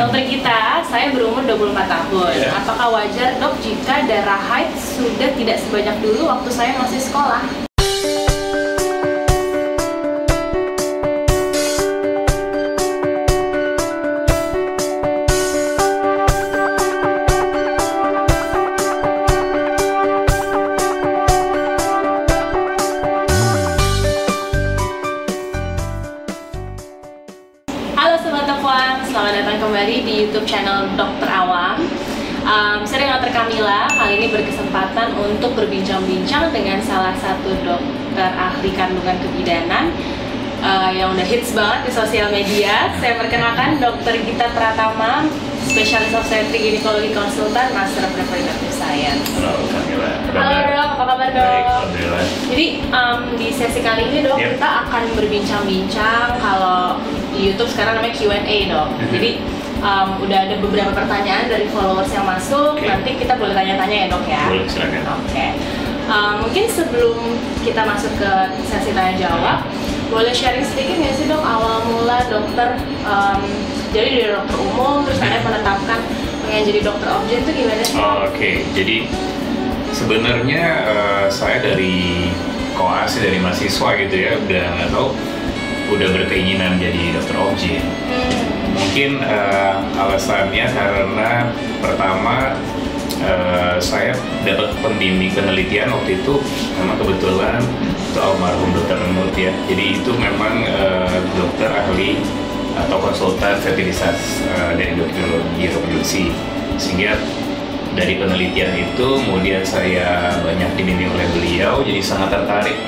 Dokter kita, saya berumur 24 tahun. Iya. Apakah wajar dok jika darah haid sudah tidak sebanyak dulu waktu saya masih sekolah? Kembali di YouTube channel Dokter Awam. Um, saya dengan Dokter Kamila kali ini berkesempatan untuk berbincang-bincang dengan salah satu dokter ahli kandungan kebidanan uh, yang udah hits banget di sosial media. Saya perkenalkan Dokter Gita Pratama, spesialis obstetrik ginekologi konsultan, master of reproductive science. Halo Kamila. Halo dok, apa kabar Baik, dok? Alhamdulillah. Jadi um, di sesi kali ini dok Yep. kita akan berbincang-bincang kalau di YouTube sekarang namanya Q&A dok. Mhm. Jadi um, udah ada beberapa pertanyaan dari followers yang masuk. Oke. Nanti kita boleh tanya-tanya ya dok ya. Boleh, silakan. Oke. Um, mungkin sebelum kita masuk ke sesi tanya jawab, boleh sharing sedikit nggak sih dok awal mula dokter um, jadi dari dokter umum terus anda menetapkan pengen jadi dokter objek itu gimana sih? Oh, Oke, jadi sebenarnya eh, saya dari koas dari mahasiswa gitu ya, udah nggak tahu udah berkeinginan jadi dokter objek. Hmm. Mungkin eh, alasannya karena pertama eh, saya dapat pembimbing penelitian waktu itu memang kebetulan itu almarhum dokter Nemut ya. Jadi itu memang eh, dokter ahli atau konsultan fertilitas eh, dari gynekologi reproduksi sehingga dari penelitian itu kemudian saya banyak dibimbing oleh beliau jadi sangat tertarik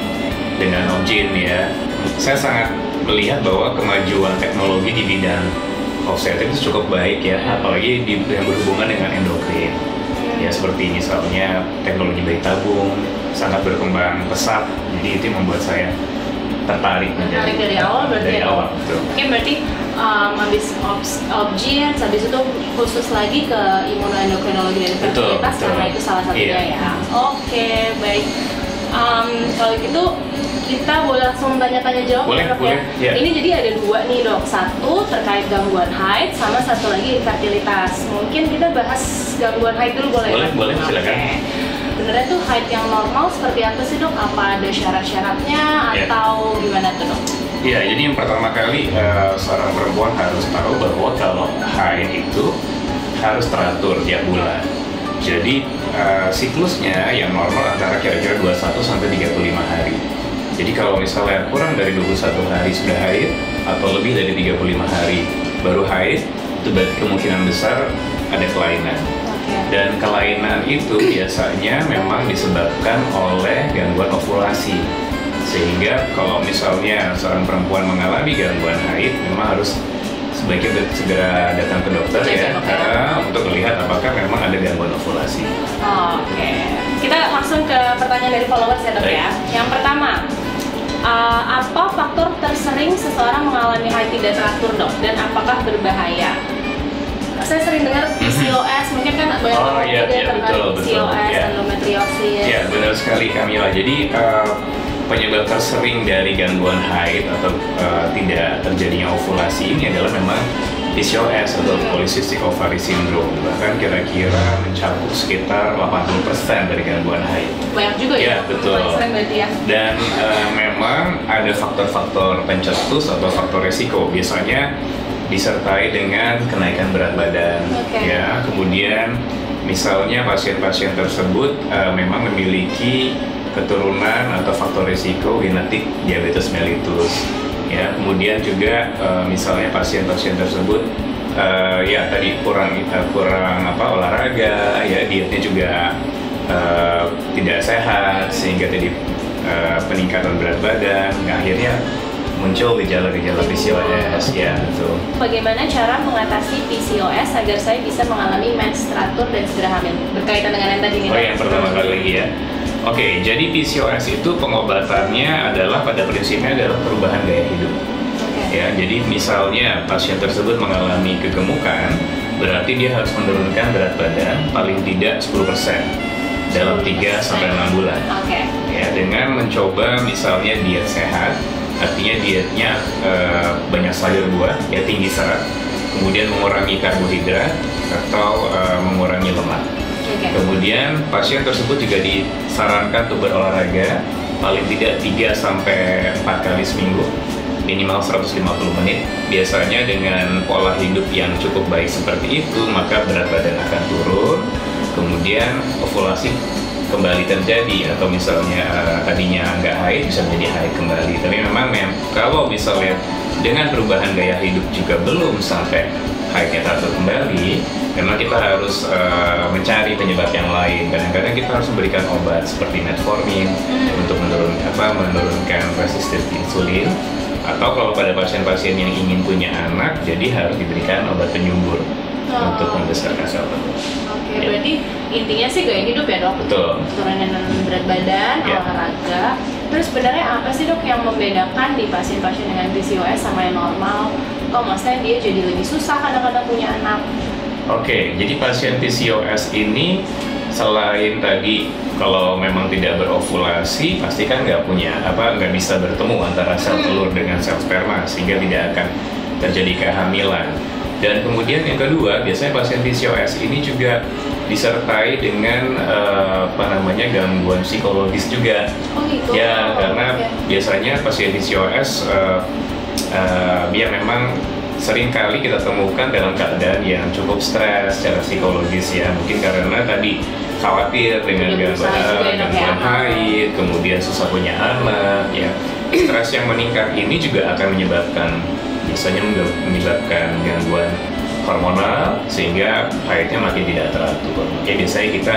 dengan objin ya saya sangat melihat bahwa kemajuan teknologi di bidang obstetrik itu cukup baik ya apalagi di yang berhubungan dengan endokrin ya seperti misalnya teknologi bayi tabung sangat berkembang pesat jadi itu yang membuat saya tertarik Tertarik dari awal berarti dari ya? awal betul Oke berarti um, habis obs, objin, habis itu khusus lagi ke imunoendokrinologi dan fertilitas karena itu salah satunya Iya. ya. Oke baik. Um, kalau gitu kita boleh langsung tanya-tanya jawab Boleh, ya dok boleh, ya. iya. Ini jadi ada dua nih dok, satu terkait gangguan haid sama satu lagi infertilitas. Mungkin kita bahas gangguan haid dulu boleh? Boleh, Dok? boleh, Oke. silakan. Sebenarnya tuh haid yang normal seperti apa sih dok? Apa ada syarat-syaratnya Iya. atau gimana tuh dok? Iya, jadi yang pertama kali eh, seorang perempuan harus tahu bahwa kalau haid itu harus teratur tiap bulan. Jadi eh, siklusnya yang normal antara kira-kira 21 sampai 35 hari. Jadi kalau misalnya kurang dari 21 hari sudah haid atau lebih dari 35 hari baru haid, itu berarti kemungkinan besar ada kelainan. Dan kelainan itu biasanya memang disebabkan oleh gangguan ovulasi. Sehingga kalau misalnya seorang perempuan mengalami gangguan haid, memang harus sebaiknya segera datang ke dokter ya, ya, ya. karena untuk melihat apakah memang ada gangguan ovulasi. Langsung ke pertanyaan dari followers ya dok ya. Yang pertama, uh, apa faktor tersering seseorang mengalami haid tidak teratur dok dan apakah berbahaya? Saya sering dengar PCOS, mungkin kan banyak Oh, orang iya, juga iya, betul, betul, PCOS, iya. endometriosis. Ya benar sekali Kamila. Jadi eh, penyebab tersering dari gangguan haid atau eh, tidak terjadinya ovulasi ini adalah memang PCOS atau polycystic ovary syndrome. Bahkan kira-kira mencakup sekitar 80% dari gangguan haid. Banyak juga ya, dok, betul. ya. Dan eh, memang ada faktor-faktor pencetus atau faktor resiko. Biasanya disertai dengan kenaikan berat badan. Oke. Ya, kemudian misalnya pasien-pasien tersebut eh, memang memiliki keturunan atau faktor resiko genetik diabetes mellitus. Ya, kemudian juga eh, misalnya pasien-pasien tersebut eh, ya tadi kurang eh, kurang apa olahraga, ya dietnya juga eh, tidak sehat sehingga tadi eh, peningkatan berat badan, nah, akhirnya muncul gejala-gejala PCOS ya betul. Bagaimana cara mengatasi PCOS agar saya bisa mengalami mens teratur dan segera hamil? Berkaitan dengan yang tadi nih. Oh yang pertama kali lagi ya. Oke, jadi PCOS itu pengobatannya adalah pada prinsipnya adalah perubahan gaya hidup. Oke. Ya, jadi misalnya pasien tersebut mengalami kegemukan, berarti dia harus menurunkan berat badan paling tidak 10% dalam 3 sampai 6 bulan. Oke. Ya, dengan mencoba misalnya diet sehat, artinya dietnya eh, banyak sayur buah, ya tinggi serat, kemudian mengurangi karbohidrat atau uh, mengurangi lemak. Oke. Kemudian pasien tersebut juga disarankan untuk berolahraga paling tidak 3 sampai 4 kali seminggu minimal 150 menit. Biasanya dengan pola hidup yang cukup baik seperti itu, maka berat badan akan turun. Kemudian ovulasi kembali terjadi atau misalnya uh, tadinya nggak haid bisa menjadi haid kembali. Tapi memang mem kalau misalnya dengan perubahan gaya hidup juga belum sampai haidnya teratur kembali, memang kita harus uh, mencari penyebab yang lain. Kadang-kadang kita harus memberikan obat seperti metformin Hmm. untuk menurun apa menurunkan resistensi insulin atau kalau pada pasien-pasien yang ingin punya anak jadi harus diberikan obat penyumbur Oh. untuk membesarkan sel telur. Oke, Ya. berarti intinya sih gaya hidup ya dok? Betul. Turunin berat badan, Ya. olahraga. Terus sebenarnya apa sih dok yang membedakan di pasien-pasien dengan PCOS sama yang normal? Kok maksudnya dia jadi lebih susah kadang-kadang punya anak? Oke, jadi pasien PCOS ini selain tadi kalau memang tidak berovulasi pasti kan nggak punya apa nggak bisa bertemu antara sel Hmm. telur dengan sel sperma sehingga tidak akan terjadi kehamilan. Dan kemudian yang kedua biasanya pasien PCOS ini juga disertai dengan eh, apa namanya gangguan psikologis juga. Oh gitu? Ya, Oh, karena biasanya pasien PCOS uh, uh, ya memang sering kali kita temukan dalam keadaan yang cukup stres secara psikologis ya mungkin karena tadi khawatir dengan gangguan, juga ya, ya. gangguan haid kemudian susah punya anak ya stres yang meningkat ini juga akan menyebabkan biasanya menyebabkan gangguan hormonal sehingga haidnya makin tidak teratur. Ya biasanya kita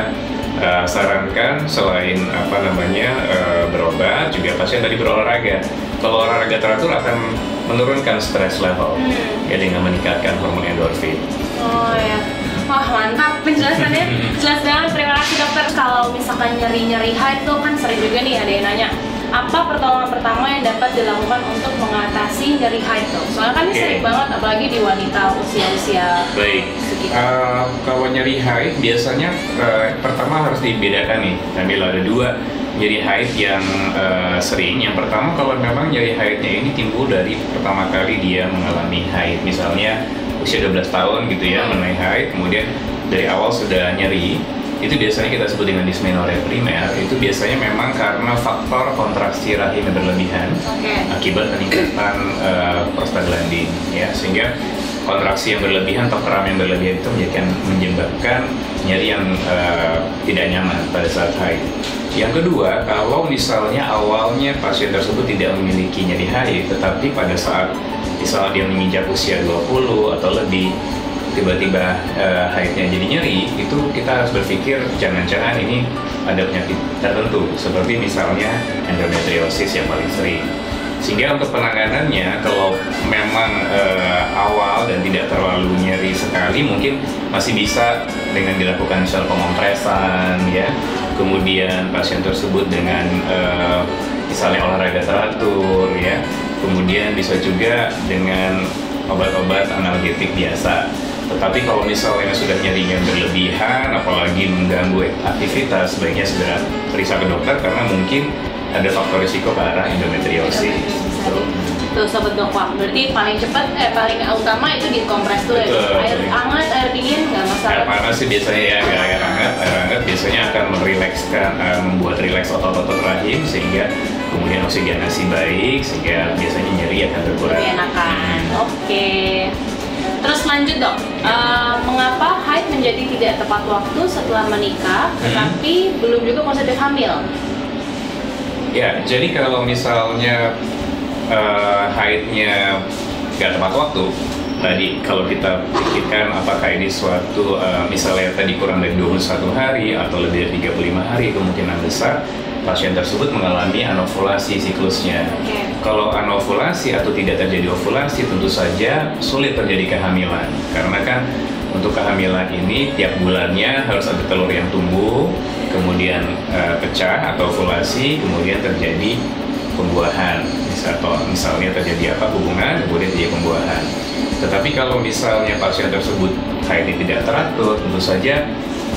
uh, sarankan selain apa namanya uh, berobat juga pasien tadi berolahraga. Kalau olahraga teratur akan menurunkan stress level Hmm. ya dengan meningkatkan hormon endorfin. Oh ya. Wah mantap penjelasannya Jelas banget, terima kasih dokter Kalau misalkan nyeri-nyeri haid tuh kan sering juga nih ada yang nanya Apa pertolongan pertama yang dapat dilakukan untuk mengatasi nyeri haid tuh? Soalnya kan ini Oke. sering banget apalagi di wanita usia-usia Baik. segitu Uh, kalau nyeri haid biasanya uh, pertama harus dibedakan nih. Sambil ada dua nyeri haid yang uh, sering. Yang pertama kalau memang nyeri haidnya ini timbul dari pertama kali dia mengalami haid. Misalnya usia 12 tahun gitu ya mengenai haid, kemudian dari awal sudah nyeri. Itu biasanya kita sebut dengan dismenorrhea primer. Itu biasanya memang karena faktor kontraksi rahim yang berlebihan Oke akibat peningkatan uh, prostaglandin ya sehingga kontraksi yang berlebihan atau kram yang berlebihan itu menjadikan menyebabkan nyeri yang uh, tidak nyaman pada saat haid. Yang kedua, kalau misalnya awalnya pasien tersebut tidak memiliki nyeri haid, tetapi pada saat misalnya dia menginjak usia 20 atau lebih tiba-tiba uh, haidnya jadi nyeri, itu kita harus berpikir jangan-jangan ini ada penyakit tertentu seperti misalnya endometriosis yang paling sering. Sehingga untuk penanganannya kalau memang eh, awal dan tidak terlalu nyeri sekali mungkin masih bisa dengan dilakukan misal pengompresan ya. Kemudian pasien tersebut dengan eh, misalnya olahraga teratur ya. Kemudian bisa juga dengan obat-obat analgetik biasa. Tetapi kalau misalnya sudah nyerinya berlebihan, apalagi mengganggu aktivitas, sebaiknya segera periksa ke dokter karena mungkin ada faktor risiko ke arah endometriosis. Tuh. Tuh sobat dokter, berarti paling cepat, eh paling utama itu dikompres dulu ya Betul. Air hangat, air dingin nggak Air masalah panas sih biasanya ya, air, air hangat, air hangat biasanya akan merilekskan, eh, membuat rileks otot-otot rahim sehingga kemudian oksigenasi baik sehingga biasanya nyeri akan berkurang. Lebih enakan, oke Terus lanjut dok, Eh, mengapa haid menjadi tidak tepat waktu setelah menikah, Hmm. tetapi belum juga positif hamil? Ya, jadi kalau misalnya eh, haidnya nggak tepat waktu, tadi kalau kita pikirkan apakah ini suatu eh, misalnya tadi kurang dari 21 hari atau lebih dari 35 hari kemungkinan besar pasien tersebut mengalami anovulasi siklusnya. Oke. Kalau anovulasi atau tidak terjadi ovulasi tentu saja sulit terjadi kehamilan karena kan untuk kehamilan ini tiap bulannya harus ada telur yang tumbuh, kemudian eh, pecah atau ovulasi, kemudian terjadi pembuahan. Misal, atau misalnya terjadi apa hubungan, kemudian terjadi pembuahan. Tetapi kalau misalnya pasien tersebut haidnya tidak teratur, tentu saja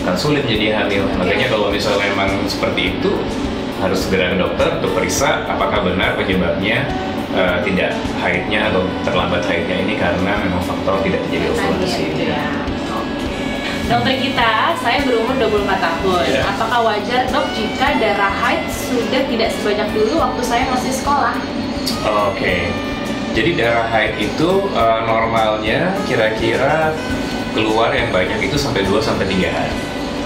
akan sulit menjadi hamil. Makanya kalau misalnya memang seperti itu harus segera ke dokter untuk periksa apakah benar penyebabnya uh, tidak haidnya atau terlambat haidnya ini karena memang faktor tidak terjadi ovulasi. Ya. Dokter kita, saya berumur 24 tahun. Ya. Apakah wajar dok jika darah haid sudah tidak sebanyak dulu waktu saya masih sekolah? Oke, jadi darah haid itu uh, normalnya kira-kira keluar yang banyak itu sampai 2 sampai 3 hari.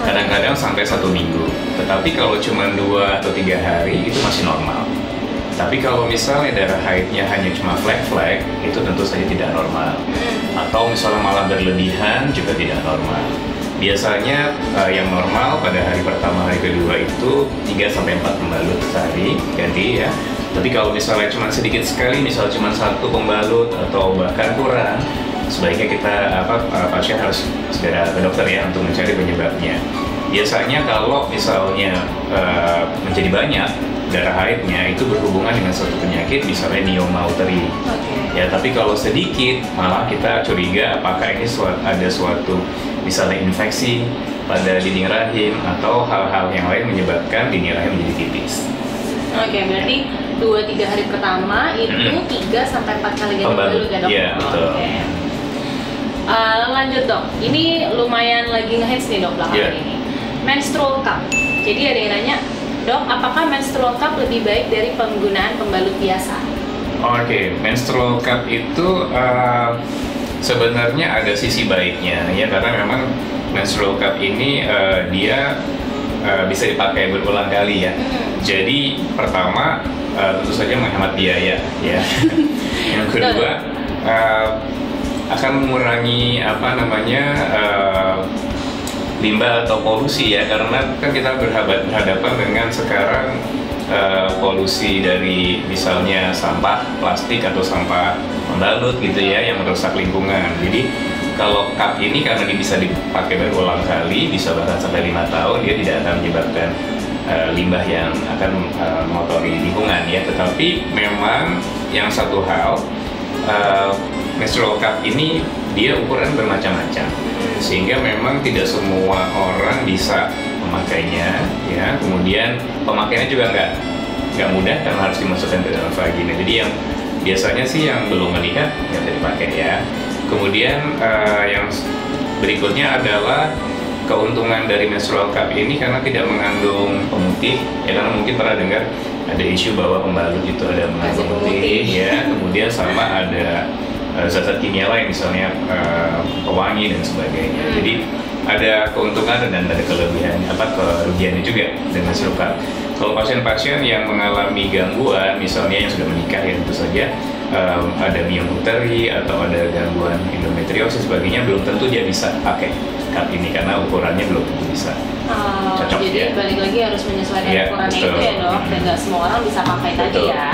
Kadang-kadang sampai satu minggu. Tetapi kalau cuma dua atau tiga hari itu masih normal. Tapi kalau misalnya darah haidnya hanya cuma flek-flek, itu tentu saja tidak normal. Atau misalnya malah berlebihan juga tidak normal. Biasanya uh, yang normal pada hari pertama, hari kedua itu 3 sampai 4 pembalut sehari ganti ya. Tapi kalau misalnya cuma sedikit sekali, misalnya cuma satu pembalut atau bahkan kurang, sebaiknya kita apa uh, pasien harus segera ke dokter ya untuk mencari penyebabnya. Biasanya kalau misalnya uh, menjadi banyak darah haidnya itu berhubungan dengan suatu penyakit misalnya neoma uteri. Oke. Ya, tapi kalau sedikit malah kita curiga apakah ini suat, ada suatu misalnya infeksi pada dinding rahim atau hal-hal yang lain menyebabkan dinding rahim menjadi tipis. Oke, berarti 2-3 hari pertama itu. 3 sampai 4 kali ganti pembalut ya dok? Iya, betul. Oke. Eh, lanjut dok, ini lumayan lagi ngehits nih dok belakangan Iya. ini. Menstrual cup. Jadi ada yang nanya, dok apakah menstrual cup lebih baik dari penggunaan pembalut biasa? Oke, menstrual cup itu uh, sebenarnya ada sisi baiknya ya karena memang menstrual cup ini uh, dia uh, bisa dipakai berulang kali ya. Jadi pertama uh, tentu saja menghemat biaya ya. Yang kedua uh, akan mengurangi apa namanya uh, limbah atau polusi ya karena kan kita berhadapan berhadapan dengan sekarang eh, polusi dari misalnya sampah plastik atau sampah membalut gitu ya yang merusak lingkungan. Jadi kalau cup ini karena dia bisa dipakai berulang kali, bisa bahkan sampai lima tahun, dia tidak akan menyebabkan eh, limbah yang akan eh, mengotori lingkungan ya. Tetapi memang yang satu hal eh, menstrual cup ini dia ukuran bermacam-macam sehingga memang tidak semua orang bisa memakainya ya kemudian pemakaiannya juga nggak nggak mudah karena harus dimasukkan ke dalam vagina jadi yang biasanya sih yang belum melihat bisa dipakai ya. Kemudian eh, yang berikutnya adalah keuntungan dari menstrual cup ini karena tidak mengandung pemutih. Ya karena mungkin pernah dengar ada isu bahwa pembalut itu ada mengandung pemutih. ya. Kemudian sama ada eh, zat-zat kimia lain misalnya eh, pewangi dan sebagainya. Hmm. jadi ada keuntungan dan ada kelebihan apa kerugiannya juga dengan serupa kalau pasien-pasien yang mengalami gangguan misalnya yang sudah menikah ya tentu saja em, ada miom uteri atau ada gangguan endometriosis sebagainya belum tentu dia bisa pakai cup ini karena ukurannya belum tentu bisa Oh, Cocok, jadi ya. balik lagi harus menyesuaikan Iya, ukurannya betul. itu ya dok, dan Hmm. nggak semua orang bisa pakai tadi Betul. ya.